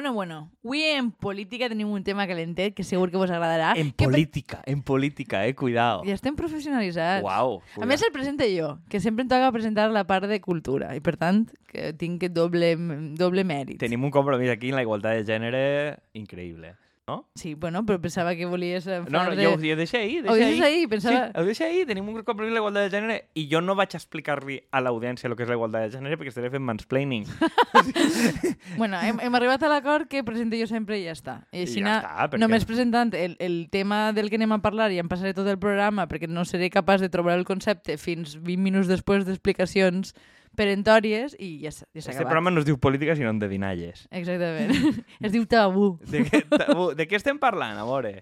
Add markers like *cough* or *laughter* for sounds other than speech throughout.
Bueno, bueno, avui en política tenim un tema calentet que segur que vos agradarà. En que política, en política, eh? Cuidado. Ja estem professionalitzats. Uau. A més, el presente jo, que sempre em toca presentar la part de cultura i, per tant, que tinc doble, doble mèrit. Tenim un compromís aquí en la igualtat de gènere increïble. No? Sí, bueno, però pensava que volies... eh, No, no, de... jo ho deixo ahir. Ho deixes ahir, pensava- Sí, ho deixo ahir. Tenim un compromís en la igualtat de gènere i jo no vaig explicar-li a l'audiència el que és la igualtat de gènere perquè estaré fent mansplaining. *laughs* Bueno, hem, hem arribat a l'acord que presente jo sempre i ja està. I I així ja està, perquè- només presentant el, el tema del que anem a parlar i em passaré tot el programa perquè no seré capaç de trobar el concepte fins 20 minuts després d'explicacions perentòries i ja s'ha s'ha Este acabat. programa no es diu política, sinó de dinalles. Exactament. *laughs* es diu tabú. De què, tabú, de què estem parlant, a veure?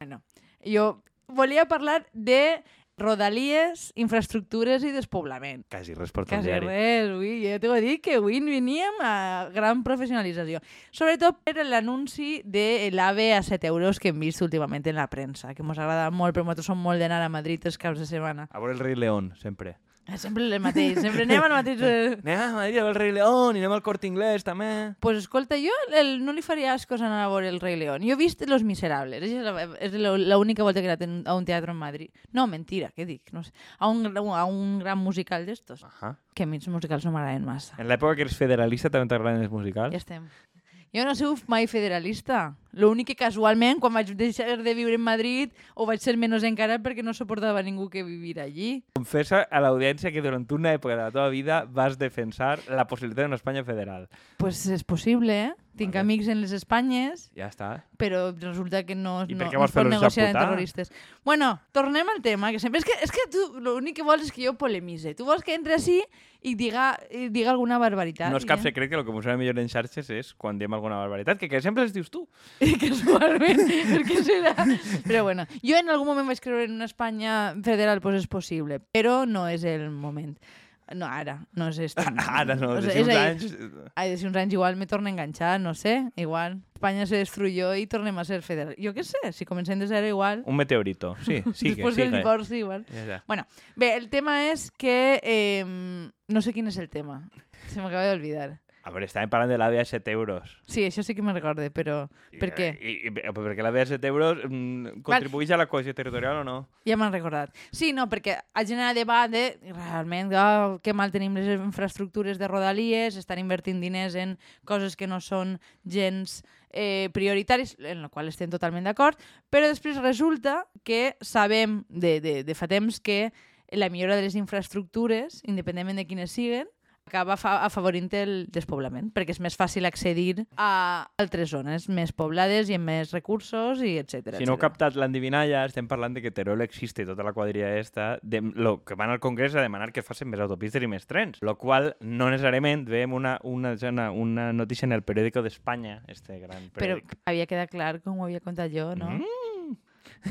Bueno, jo volia parlar de rodalies, infraestructures i despoblament. Quasi res per Quasi diari. res, ui, ja t'ho he dit que avui veníem a gran professionalització. Sobretot per l'anunci de l'AVE a 7 euros que hem vist últimament en la premsa, que ens agrada molt, però nosaltres som molt d'anar a Madrid els caps de setmana. A veure el rei León, sempre. Eh, Sempre el mateix, sempre anem al mateix... Eh... Anem a Madrid a veure el rei León i anem al Corte Inglés, també. Pues escolta, jo el, no li faria ascos anar a veure el Rei León. Jo he vist Los Miserables, és l'única volta que he anat a un teatre en Madrid. No, mentira, què dic? No sé. a, un, a un gran musical d'estos. Ahà. Que a mi els musicals no m'agraden massa. En l'època que eres federalista també t'agraden els musicals? Ja estem. Jo no soc mai federalista. L'únic que casualment, quan vaig deixar de viure en Madrid, ho vaig ser menys encara perquè no suportava ningú que vivir allí. Confessa a l'audiència que durant una època de la teva vida vas defensar la possibilitat d'una Espanya federal. Pues és possible, eh? Tinc Vale. amics en les Espanyes, Ja està. però resulta que no, I no, no es pot negociar amb terroristes. Bueno, tornem al tema, que sempre... És que, és que tu l'únic que vols és que jo polemise. Tu vols que entre així i diga, i diga alguna barbaritat. No és cap i, secret que el que funciona millor en xarxes és quan diem alguna barbaritat, que, que sempre els dius tu. Eh? *laughs* Casualment, *laughs* per què serà? Però bueno, jo en algun moment vaig creure en una Espanya federal, pues és possible, però no és el moment. No, ara, no és *laughs* este. Ara no, O de sea, a dir, anys... Ai, de si uns anys igual me torna a enganxar, no sé, igual. Espanya se destruyó i tornem a ser federal. Jo què sé, si comencem de zero igual. Un meteorito. Sí, *laughs* sigue, Després del sigue. divorci igual. Ja. Bueno, bé, el tema és que... Eh, no sé quin és el tema. Se m'acaba d'olvidar. A veure, estàvem parlant de l'AVE a 7 euros. Sí, això sí que me'n recorde, però per què? I, i, i, perquè l'AVE a 7 euros mm, contribueix a la cohesió territorial o no? Ja m'han recordat. Sí, no, perquè ha generat debat de realment oh, que mal tenim les infraestructures de rodalies, estan invertint diners en coses que no són gens eh, prioritaris, en la qual estem totalment d'acord, però després resulta que sabem de, de, de fa temps que la millora de les infraestructures, independentment de quines siguen, acaba fa afavorint el despoblament, perquè és més fàcil accedir a altres zones més poblades i amb més recursos i etc. Si no heu captat l'endivinalla, estem parlant de que Teruel existe tota la quadrilla esta, de lo que van al Congrés a demanar que facin més autopistes i més trens, lo qual no necessàriament veiem una, una, una, una notícia en el periòdico d'Espanya, este gran Però periòdic. havia quedat clar, com ho havia contat jo, no? Mm.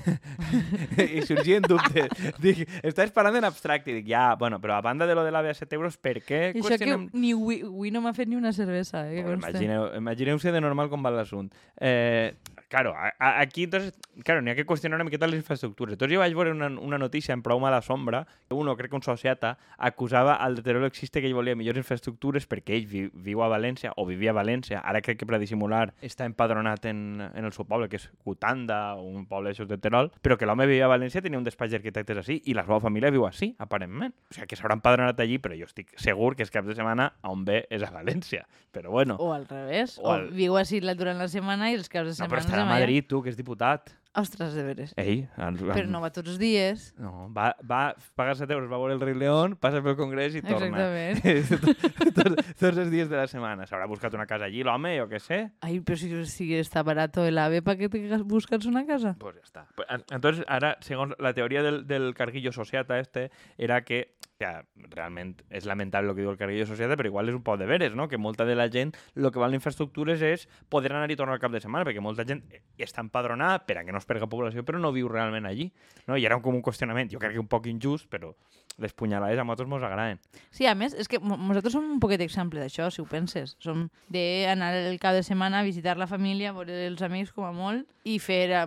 *laughs* I sorgien dubtes. Dic, estàs parlant en abstracte. I dic, ja, bueno, però a banda de lo de l'AVE a 7 euros, per què I això que ni avui, avui no m'ha fet ni una cervesa, eh, Bueno, imagineu, imagineu-se de normal com va l'assunt. Eh, claro, a, a, aquí entonces, claro, n'hi ha que qüestionar una miqueta les infraestructures. Entonces jo vaig veure una, una notícia en prou mala sombra, que uno, crec que un sociata, acusava al de Teruel Existe que ell volia millors infraestructures perquè ell vi, viu a València, o vivia a València, ara crec que per dissimular està empadronat en, en el seu poble, que és Cutanda, un poble de Terol, però que l'home vivia a València, tenia un despatx d'arquitectes així, i la seva família viu així, aparentment. O sigui, que s'haurà empadronat allí, però jo estic segur que els caps de setmana a on ve és a València. Però bueno... O al revés, O o, al- viu així la- durant la setmana i els caps de No, setmana... estarà a. Madrid, tu, que és diputat. Ostres, de veres. Ei, el, Però no va tots els dies. no, va, va pagar 7 euros, va veure el Rei León, passa pel Congrés i torna. Exactament. *laughs* tots, tots els dies de la setmana. S'haurà buscat una casa allí, l'home, jo què sé. Ai, però si, si està barato el AVE, ¿para qué te buscas una casa? Pues ya está. Pues, en- entonces, ara, segons la teoria del, del carguillo sociata este, era que, que realment és lamentable el que diu el carguillo sociata, però igual és un poc de veres, no? Que molta de la gent el que val infraestructures és poder anar i tornar al cap de setmana, perquè molta gent està empadronada per a que no es perga població, però no viu realment allí. No? I era com un qüestionament, jo crec que un poc injust, però les punyalades a nosaltres mos agraden. Sí, a més, és que nosaltres som un poquet exemple d'això, si ho penses. Som d'anar el cap de setmana a visitar la família, veure els amics com a molt, i fer eh,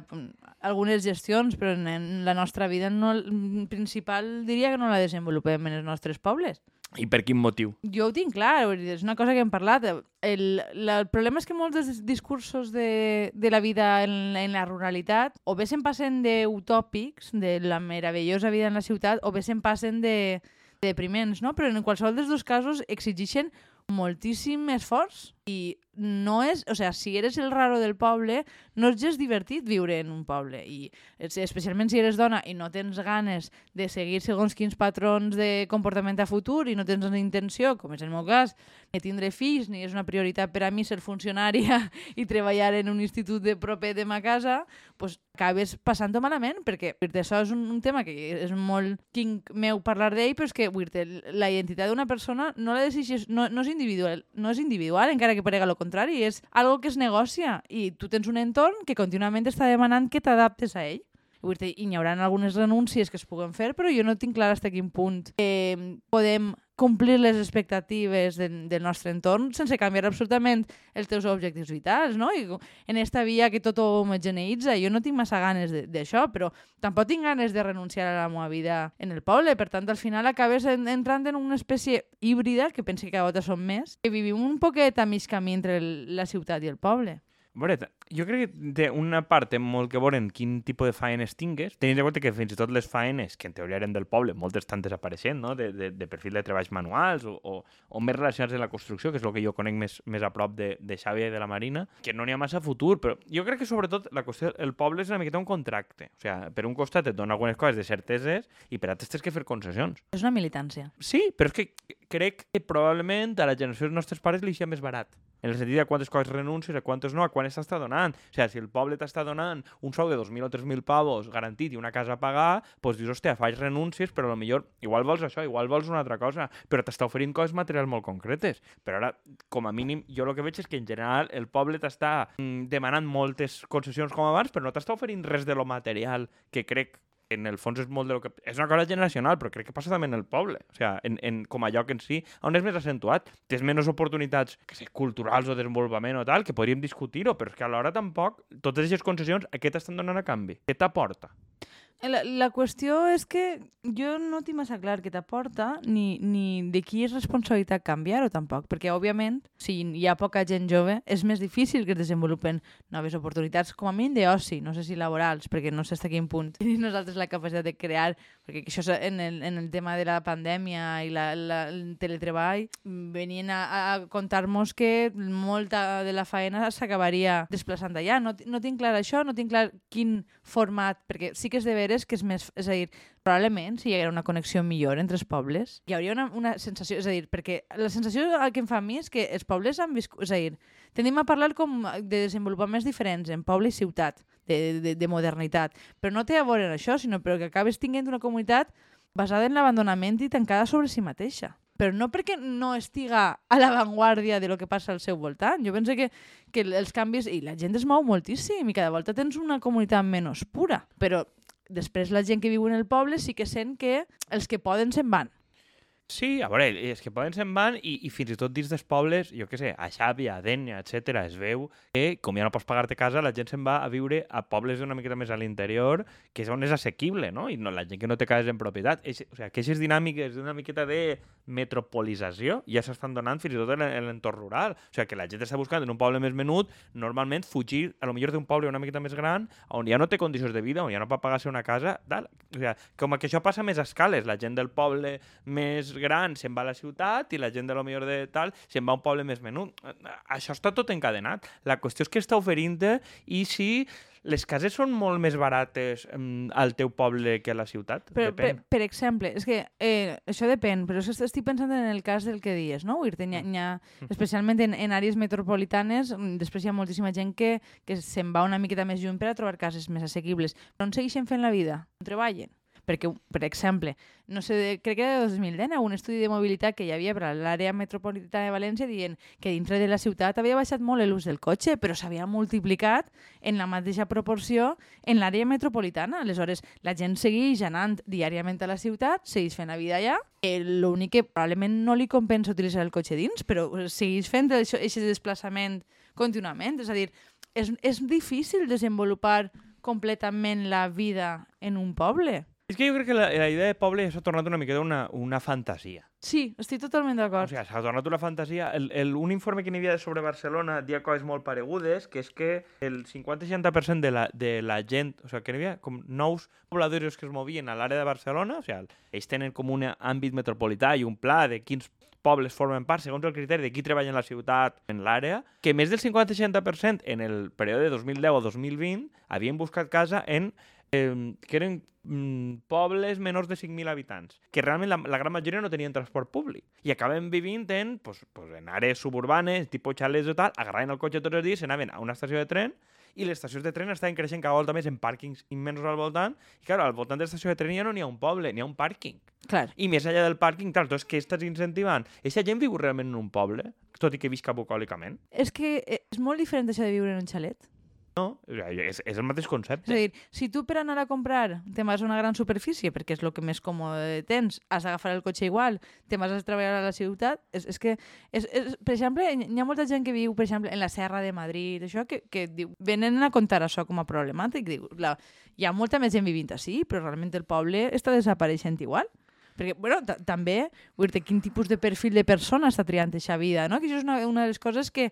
algunes gestions, però en la nostra vida no, principal diria que no la desenvolupem en els nostres pobles. I per quin motiu? Jo ho tinc clar, és una cosa que hem parlat. El, la, el problema és que molts dels discursos de, de la vida en, en la ruralitat o bé se'n passen d'utòpics, de la meravellosa vida en la ciutat, o bé se'n passen de, de depriments, no? Però en qualsevol dels dos casos exigeixen moltíssim esforç i no és, o sea, si eres el raro del poble, no és just divertit viure en un poble. I especialment si eres dona i no tens ganes de seguir segons quins patrons de comportament a futur i no tens una intenció, com és el meu cas, ni tindre fills, ni és una prioritat per a mi ser funcionària *laughs* i treballar en un institut de proper de ma casa, pues acabes passant-ho malament, perquè això és un, un tema que és molt tinc meu parlar d'ell, però és que la identitat d'una persona no la decideixes, no, no és individual, no és individual, encara que parega el contrari, és algo que es negocia i tu tens un entorn que contínuament està demanant que t'adaptes a ell. Vull dir, hi haurà algunes renúncies que es puguen fer, però jo no tinc clar fins a quin punt eh, podem complir les expectatives de, del nostre entorn sense canviar absolutament els teus objectius vitals, no? I en esta via que tot ho homogeneïtza, jo no tinc massa ganes d'això, però tampoc tinc ganes de renunciar a la meva vida en el poble, per tant, al final acabes en, entrant en una espècie híbrida, que penso que cada volta som més, que vivim un poquet a mig camí entre el, la ciutat i el poble. Veure, jo crec que té una part té molt que veure en quin tipus de faenes tingues, tenint en compte que fins i tot les faenes, que en teoria eren del poble, moltes estan desapareixent, no? de, de, de perfil de treballs manuals o, o, o més relacionats amb la construcció, que és el que jo conec més, més a prop de, de Xàbia i de la Marina, que no n'hi ha massa futur, però jo crec que sobretot la qüestió, el poble és una miqueta un contracte. O sigui, per un costat et dona algunes coses de certeses i per altres tens que fer concessions. És una militància. Sí, però és que crec que probablement a la generació dels nostres pares li sia més barat en el sentit de quantes coses renuncies, a quantes no, a quan s'està donant. O sigui, si el poble t'està donant un sou de 2.000 o 3.000 pavos garantit i una casa a pagar, doncs dius, hòstia, faig renúncies, però millor igual vols això, igual vols una altra cosa, però t'està oferint coses materials molt concretes. Però ara, com a mínim, jo el que veig és que en general el poble t'està mm, demanant moltes concessions com abans, però no t'està oferint res de lo material que crec en el fons és molt de lo que... És una cosa generacional, però crec que passa també en el poble. O sigui, en, en, com a lloc en si, on és més accentuat. Tens menys oportunitats que sé, culturals o desenvolupament o tal, que podríem discutir-ho, però és que alhora tampoc totes aquestes concessions a què t'estan donant a canvi? Què t'aporta? La, la qüestió és que jo no tinc massa clar què t'aporta ni, ni de qui és responsabilitat canviar-ho tampoc, perquè òbviament si hi ha poca gent jove és més difícil que es desenvolupen noves oportunitats com a mínim d'oci, no sé si laborals perquè no sé fins a quin punt *laughs* tenim nosaltres la capacitat de crear, perquè això en el, en el tema de la pandèmia i la, la, el teletreball venien a, a contar-nos que molta de la feina s'acabaria desplaçant allà, no, no tinc clar això, no tinc clar quin format, perquè sí que és de veres que és més... És a dir, probablement, si hi haguera una connexió millor entre els pobles, hi hauria una, una sensació... És a dir, perquè la sensació que em fa a mi és que els pobles han viscut... És a dir, tenim a parlar com de desenvolupaments diferents en poble i ciutat, de, de, de modernitat, però no té a veure això, sinó però que acabes tinguent una comunitat basada en l'abandonament i tancada sobre si mateixa però no perquè no estiga a l'avantguàrdia de lo que passa al seu voltant. Jo penso que, que els canvis... I la gent es mou moltíssim i cada volta tens una comunitat menys pura. Però després la gent que viu en el poble sí que sent que els que poden se'n van. Sí, a veure, és que poden se'n van i, i fins i tot dins dels pobles, jo què sé, a Xàbia, a Dènia, etc es veu que, com ja no pots pagar-te casa, la gent se'n va a viure a pobles una miqueta més a l'interior, que és on és assequible, no? I no, la gent que no té cases en propietat. És, o sigui, aquestes dinàmiques d'una miqueta de metropolització ja s'estan donant fins i tot en l'entorn rural. O sigui, que la gent està buscant en un poble més menut, normalment fugir, a lo millor d'un poble una miqueta més gran, on ja no té condicions de vida, on ja no pot pagar-se una casa, tal. O sigui, com que això passa més a escales, la gent del poble més gran se'n va a la ciutat i la gent de lo millor de tal se'n va a un poble més menut. Això està tot encadenat. La qüestió és que està oferint i si les cases són molt més barates um, al teu poble que a la ciutat? Per, per, per exemple, és que eh, això depèn, però estic pensant en el cas del que dius, no? Dir, hi ha, hi ha, mm. especialment en, en àrees metropolitanes, mm, després hi ha moltíssima gent que, que se'n va una miqueta més lluny per a trobar cases més assequibles. Però on segueixen fent la vida? On treballen? Perquè, per exemple, no sé, crec que era de 2010, un estudi de mobilitat que hi havia per a l'àrea metropolitana de València dient que dintre de la ciutat havia baixat molt l'ús del cotxe, però s'havia multiplicat en la mateixa proporció en l'àrea metropolitana. Aleshores, la gent segueix anant diàriament a la ciutat, segueix fent la vida allà, eh, l'únic que probablement no li compensa utilitzar el cotxe dins, però segueix fent aquest desplaçament contínuament. És a dir, és, és difícil desenvolupar completament la vida en un poble És que jo crec que la, la idea de poble ja s'ha tornat una miqueta una, una fantasia. Sí, estic totalment O d'acord. sigui, s'ha tornat una fantasia. El, el, un informe que n'hi havia sobre Barcelona dia coses molt paregudes, que és que el 50-60% de, la, de la gent, o sigui, que n'hi havia com nous pobladors que es movien a l'àrea de Barcelona, o sigui, ells tenen com un àmbit metropolità i un pla de quins pobles formen part segons el criteri de qui treballa en la ciutat, en l'àrea, que més del 50-60% en el període de 2010 o 2020 havien buscat casa en eh, que eren mm, pobles menors de 5.000 habitants, que realment la, la gran majoria no tenien transport públic. I acaben vivint en, pues, pues, en àrees suburbanes, tipus xalets o tal, agarraven el cotxe tots els dies, s'anaven a una estació de tren i les estacions de tren estaven creixent cada volta més en pàrquings immensos al voltant i, clar, al voltant de l'estació de tren ja no n'hi ha un poble, n'hi ha un pàrquing. Clar. I més enllà del pàrquing, clar, doncs què estàs incentivant? Eixa gent viu realment en un poble, tot i que visca bucòlicament? És que eh, és molt diferent això de viure en un xalet. No, és, és el mateix És concepte. a dir, si tu per anar a comprar te vas a una gran superfície, perquè és el que més còmode tens, has d'agafar el cotxe igual, te vas a treballar a la ciutat, és, és que, és, és, per exemple, hi ha molta gent que viu, per exemple, en la Serra de Madrid, això, que, que diu, venen a contar això com a problemàtic. Diu, la, hi ha molta més gent vivint així, però realment el poble està desapareixent igual. Perquè, bueno, ta- també, vull dir quin tipus de perfil de persona està triant aquesta vida, no? Que això és una, una de les coses que,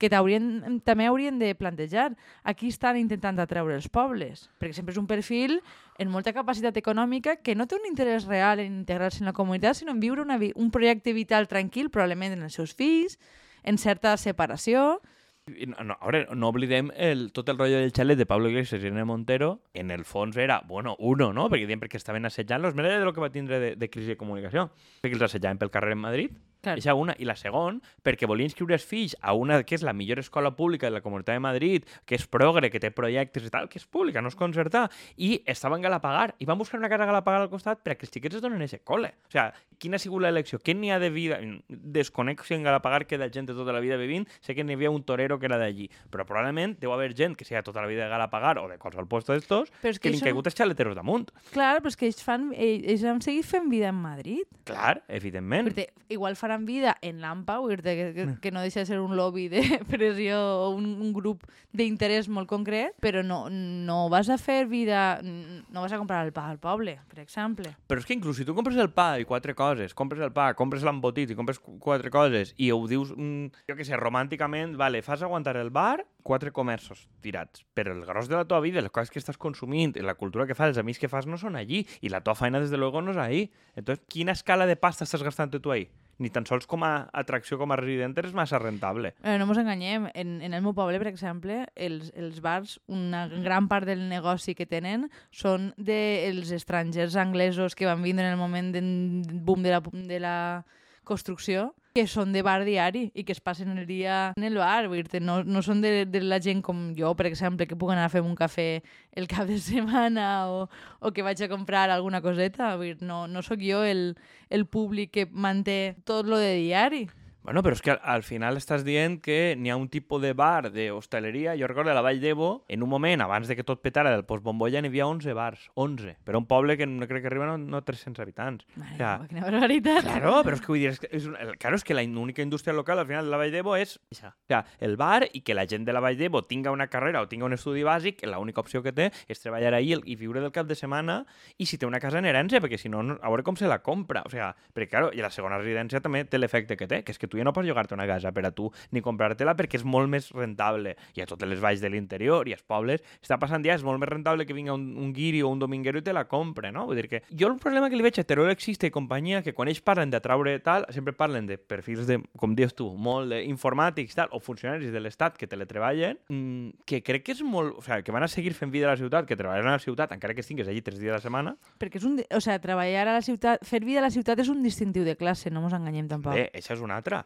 que t'haurien- també haurien de plantejar. Aquí estan intentant atreure els pobles, perquè sempre és un perfil en molta capacitat econòmica que no té un interès real en integrar-se en la comunitat, sinó en viure una, un projecte vital tranquil, probablement en els seus fills, en certa separació... I No, no, a veure, no oblidem el, tot el rotllo del xalet de Pablo Iglesias i Irene Montero. En el fons era, bueno, uno, no? Perquè diem perquè estaven assetjant-los. Mira de lo que va tindre de, de crisi de comunicació. Perquè els assetjaven pel carrer en Madrid. Clar. Eixa una. I la segon, perquè volia inscriure els fills a una que és la millor escola pública de la Comunitat de Madrid, que és progre, que té projectes i tal, que és pública, no és concertada, i estaven a Galapagar. I van buscar una casa a Galapagar al costat perquè els xiquets es donen aquest col·le. O sigui, quina ha sigut l'elecció? Què n'hi ha de vida? Desconec si en Galapagar queda gent de tota la vida vivint. Sé que n'hi havia un torero que era d'allí. Però probablement deu haver gent que sigui tota la vida de Galapagar o de qualsevol puesto d'estos que que li han caigut els xaleteros damunt. Clar, però és que ells, fan, ells, ells han seguit fent vida en Madrid. Clar, evidentment. Dir, igual faran vida en l'AMPA, que, que, que no deixa de ser un lobby de *laughs* pressió o un, un grup d'interès molt concret, però no, no vas a fer vida, no vas a comprar el pa al poble, per exemple. Però és que inclús si tu compres el pa i quatre coses, compres el pa, compres l'embotit i compres qu- quatre coses i ho dius, mm, jo què sé, romànticament, vale, fas aguantar el bar, quatre comerços tirats. Però el gros de la teva vida, les coses que estàs consumint, la cultura que fas, els amics que fas no són allí i la teva feina, des de luego, no és ahí. Entonces, quina escala de pasta estàs gastant tu ahí? Ni tan sols com a atracció, com a resident, és massa rentable. Eh, no ens enganyem, en, en el meu poble, per exemple, els, els bars, una gran part del negoci que tenen són dels estrangers anglesos que van vindre en el moment del boom de la, de la construcció, que són de bar diari i que es passen el dia en el bar. Vull dir no, no són de, de la gent com jo, per exemple, que puc anar a fer un cafè el cap de setmana o, o que vaig a comprar alguna coseta. Vull dir, no, no sóc jo el, el públic que manté tot lo de diari. Bueno, però és que al, al final estàs dient que n'hi ha un tipus de bar d'hostaleria. Jo recordo a la Vall d'Ebo, en un moment, abans de que tot petara del postbombolla, n'hi havia 11 bars. 11. Per un poble que no crec que arriba no, no 300 habitants. Mare O sea, quina barbaritat. Claro, però és que vull dir, és que és un, el, claro, és que la única indústria local al final de la Vall d'Ebo és. O sea, el bar i que la gent de la Vall d'Ebo tinga una carrera o tinga un estudi bàsic, l'única opció que té és treballar ahir i viure del cap de setmana i si té una casa en herència, perquè si no, no- a veure com se la compra. O sea, perquè, claro, i la segona residència també té l'efecte que té, que és que tu ja no pots llogar-te una casa per a tu ni comprar-te-la perquè és molt més rentable. I a totes les valls de l'interior i als pobles està passant ja, és molt més rentable que vinga un, un guiri o un dominguero i te la compre, no? Vull dir que jo el problema que li veig a Teruel Existe i companyia, que quan ells parlen d'atraure tal, sempre parlen de perfils de, com dius tu, molt d'informàtics tal, o funcionaris de l'Estat que teletreballen, mm, que crec que és molt... O sigui, que van a seguir fent vida a la ciutat, que treballen a la ciutat, encara que estigues allí tres dies a la setmana, Perquè és un... O sea, treballar a la ciutat, fer vida a la ciutat és un distintiu de classe, no ens enganyem tampoc. Bé, això és una altra.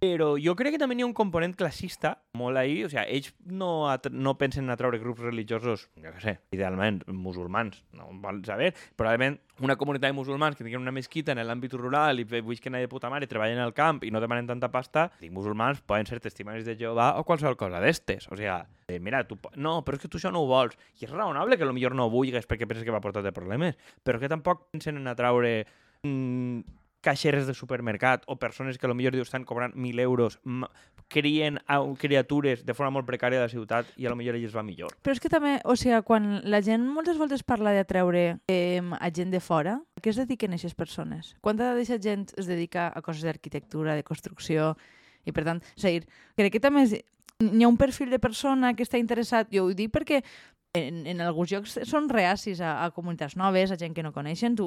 Però jo crec que també hi ha un component classista molt ahí, o sigui, ells no, no pensen en atraure grups religiosos, jo què sé, idealment musulmans, no ho vols saber, probablement una comunitat de musulmans que tinguin una mesquita en l'àmbit rural i visquen allà de puta mare treballen al camp i no demanen tanta pasta, dic, musulmans poden ser testimonis de Jehovà o qualsevol cosa d'estes. O sigui, eh, mira, tu, no, però és que tu això no ho vols. I és raonable que potser no ho vulguis perquè penses que va portar-te problemes, però que tampoc pensen en atraure mm, caixeres de supermercat o persones que potser diu estan cobrant 1.000 euros crien a criatures de forma molt precària a la ciutat i a lo millor ells va millor. Però és que també, o sigui, quan la gent moltes voltes parla d'atreure eh, a gent de fora, a què es dediquen aquestes persones? Quanta d'aquesta gent es dedica a coses d'arquitectura, de construcció, i per tant, a dir, crec que també és, hi ha un perfil de persona que està interessat, jo ho dic perquè en, en alguns llocs són reacis a, a comunitats noves, a gent que no coneixen. Tu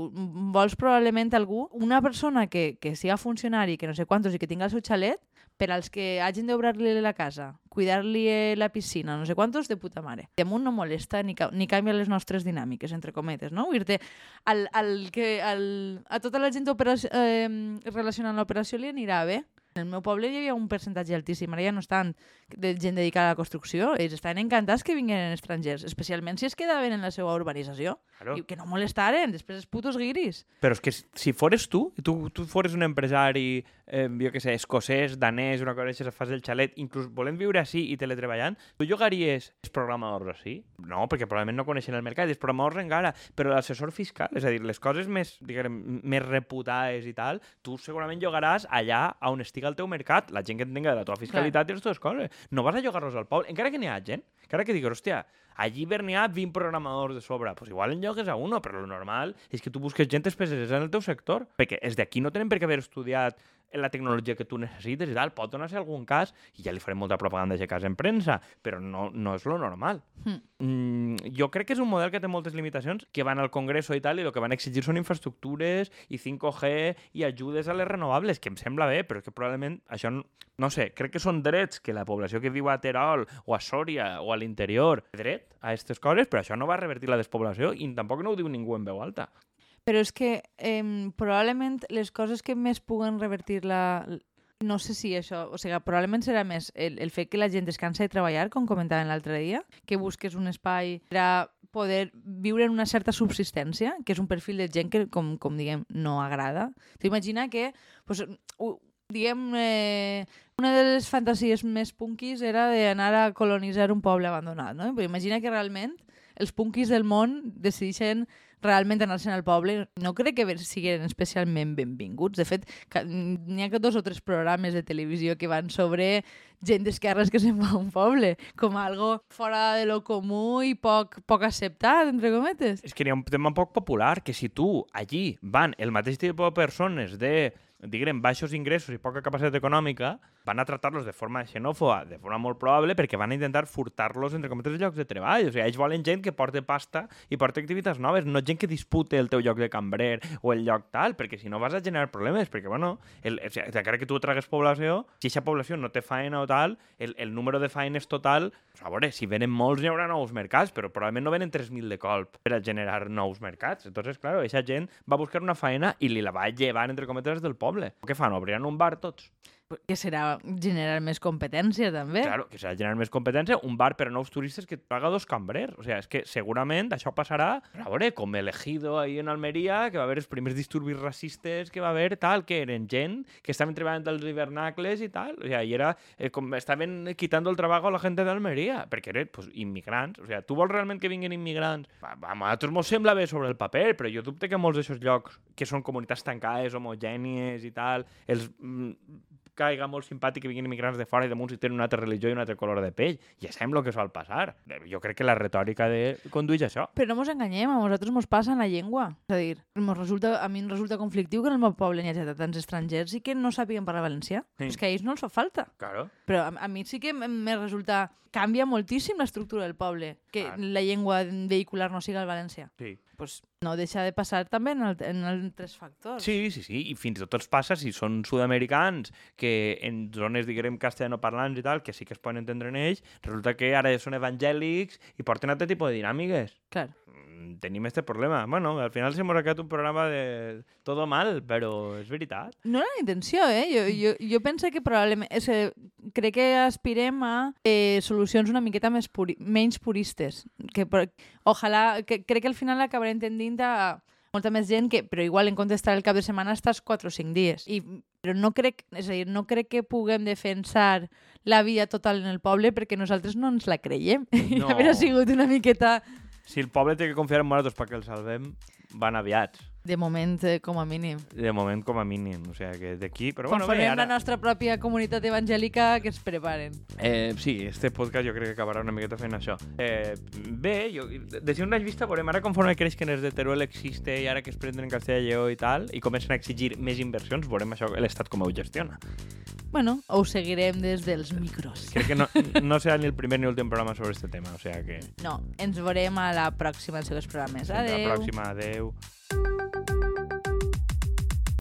vols probablement algú, una persona que, que siga funcionari, que no sé quantos i que tinga el seu xalet, per als que hagin d'obrar-li la casa, cuidar-li eh, la piscina, no sé quantos, de puta mare. I amunt no molesta ni, ca ni canvia les nostres dinàmiques, entre cometes, no? Vull dir al, al que, al, a tota la gent operació, eh, relacionant l'operació li anirà bé. En el meu poble hi havia un percentatge altíssim, ara ja no estan de gent dedicada a la construcció, ells estaven encantats que vinguin estrangers, especialment si es quedaven en la seva urbanització. Claro. I que no molestaren, després els putos guiris. Però és que si- fores tu, tu, tu fores un empresari, eh, jo què sé, escocès, danès, una cosa així, fas el xalet, inclús volent viure així i teletreballant, tu llogaries els programadors així? No, perquè probablement no coneixen el mercat, els programadors encara, però l'assessor fiscal, és a dir, les coses més, diguem, més reputades i tal, tu segurament llogaràs allà on estigui el teu mercat, la gent que entenga de la teva fiscalitat i les teves coses. No vas a llogar-los al poble, encara que n'hi ha gent, encara que digues, hòstia, allí n'hi ha 20 programadors de sobre, pues igual en llogues a uno, però lo normal és que tu busques gent especialitzada en el teu sector, perquè els d'aquí no tenen per què haver estudiat en la tecnologia que tu necessites i tal, pot donar-se algun cas, i ja li farem molta propaganda d'aquest cas en premsa, però no, no és lo normal. Hmm. Mm, jo crec que és un model que té moltes limitacions, que van al Congreso i tal, i el que van exigir són infraestructures i 5G i ajudes a les renovables, que em sembla bé, però és que probablement això, no, no sé, crec que són drets que la població que viu a Terol o a Sòria o a l'interior dret a aquestes coses, però això no va revertir la despoblació i tampoc no ho diu ningú en veu alta. Però és que eh, probablement les coses que més puguen revertir la... No sé si això... O sigui, probablement serà més el, el fet que la gent es cansa de treballar, com comentàvem l'altre dia, que busques un espai per a poder viure en una certa subsistència, que és un perfil de gent que, com, com diguem, no agrada. T'imagina que, pues, diguem, eh, una de les fantasies més punkis era d'anar a colonitzar un poble abandonat, no? Imagina que realment els punkis del món decideixen realment anar-se'n al poble. No crec que siguin especialment benvinguts. De fet, n'hi ha que dos o tres programes de televisió que van sobre gent d'esquerres que se'n va a un poble, com algo fora de lo comú i poc, poc acceptat, entre cometes. És que hi ha un tema poc popular, que si tu allí van el mateix tipus de persones de, diguem, baixos ingressos i poca capacitat econòmica, van a tractar-los de forma xenòfoba, de forma molt probable, perquè van a intentar furtar-los entre cometes llocs de treball. O sigui, ells volen gent que porta pasta i porta activitats noves, no gent que dispute el teu lloc de cambrer o el lloc tal, perquè si no vas a generar problemes, perquè, bueno, el, o sigui, encara que tu tragues població, si aquesta població no té feina o tal, el, el número de feines total, a veure, si venen molts hi haurà nous mercats, però probablement no venen 3.000 de colp per a generar nous mercats. Entonces, claro, aquesta gent va buscar una feina i li la va llevar, entre cometes, del poble. Què fan? Obriran un bar tots? Que serà generar més competència, també. Claro, que de generar més competència, un bar per a nous turistes que paga dos cambrers. O sigui, és que segurament això passarà, a veure, com el Ejido ahí en Almeria, que va haver els primers disturbis racistes que va haver, tal, que eren gent que estaven treballant als hivernacles i tal. O sigui, i era eh, com estaven quitando el treball a la gent d'Almeria, perquè eren pues, immigrants. O sigui, tu vols realment que vinguin immigrants? Va, va, a nosaltres mos sembla bé sobre el paper, però jo dubte que molts d'aquests llocs, que són comunitats tancades, homogènies i tal, els mm, caiga molt simpàtic que vinguin immigrants de fora i damunt si tenen una altra religió i un altre color de pell. Ja sabem el que sol passar. Jo crec que la retòrica de condueix això. Però no mos enganyem, a nosaltres mos passa en la llengua. És a dir, mos resulta, a mi em resulta conflictiu que en el meu poble n'hi hagi tants estrangers i que no sàpiguen parlar valencià. Sí. És que a ells no els fa falta. Claro. Però a, a mi sí que em- me resulta... Canvia moltíssim l'estructura del poble, que Clar. la llengua vehicular no siga el valencià. Sí. Pues no deixa de passar també en, el, en altres factors. Sí, sí, sí, i fins i tot els passa si són sud-americans que en zones, diguem, castellanoparlants i tal, que sí que es poden entendre en ells, resulta que ara són evangèlics i porten altre tipus de dinàmiques. Clar. Mm, Tenim este problema. Bueno, al final s'hem quedat un programa de todo mal, però és veritat. No era la intenció, eh? Jo, jo, jo penso que probablement... És, eh, crec que aspirem a eh, solucions una miqueta més puri, menys puristes. Que, per- ojalà... Que, crec que al final acabarem tendint a molta més gent que, però igual en comptes d'estar el cap de setmana estàs 4 o 5 dies. I, però no crec, és a dir, no crec que puguem defensar la vida total en el poble perquè nosaltres no ens la creiem. I *laughs* No. haver sigut una miqueta... Si el poble té que confiar en nosaltres perquè el salvem, van aviats. De moment, eh, com a mínim. De moment, com a mínim. O sigui, que d'aquí... Però bueno, bé, ara... la nostra pròpia comunitat evangèlica, que es preparen. Eh, sí, este podcast jo crec que acabarà una miqueta fent això. Eh, bé, jo, de si una vista veurem ara conforme creix que els de Teruel existe i ara que es prenen en Castella i Lleó i tal, i comencen a exigir més inversions, veurem això l'Estat com ho gestiona. Bueno, ho seguirem des dels micros. Crec que no, no serà ni el primer ni l'últim programa sobre este tema, o sigui que... No, ens veurem a la pròxima, als seus programes. Adéu. la pròxima, adeu.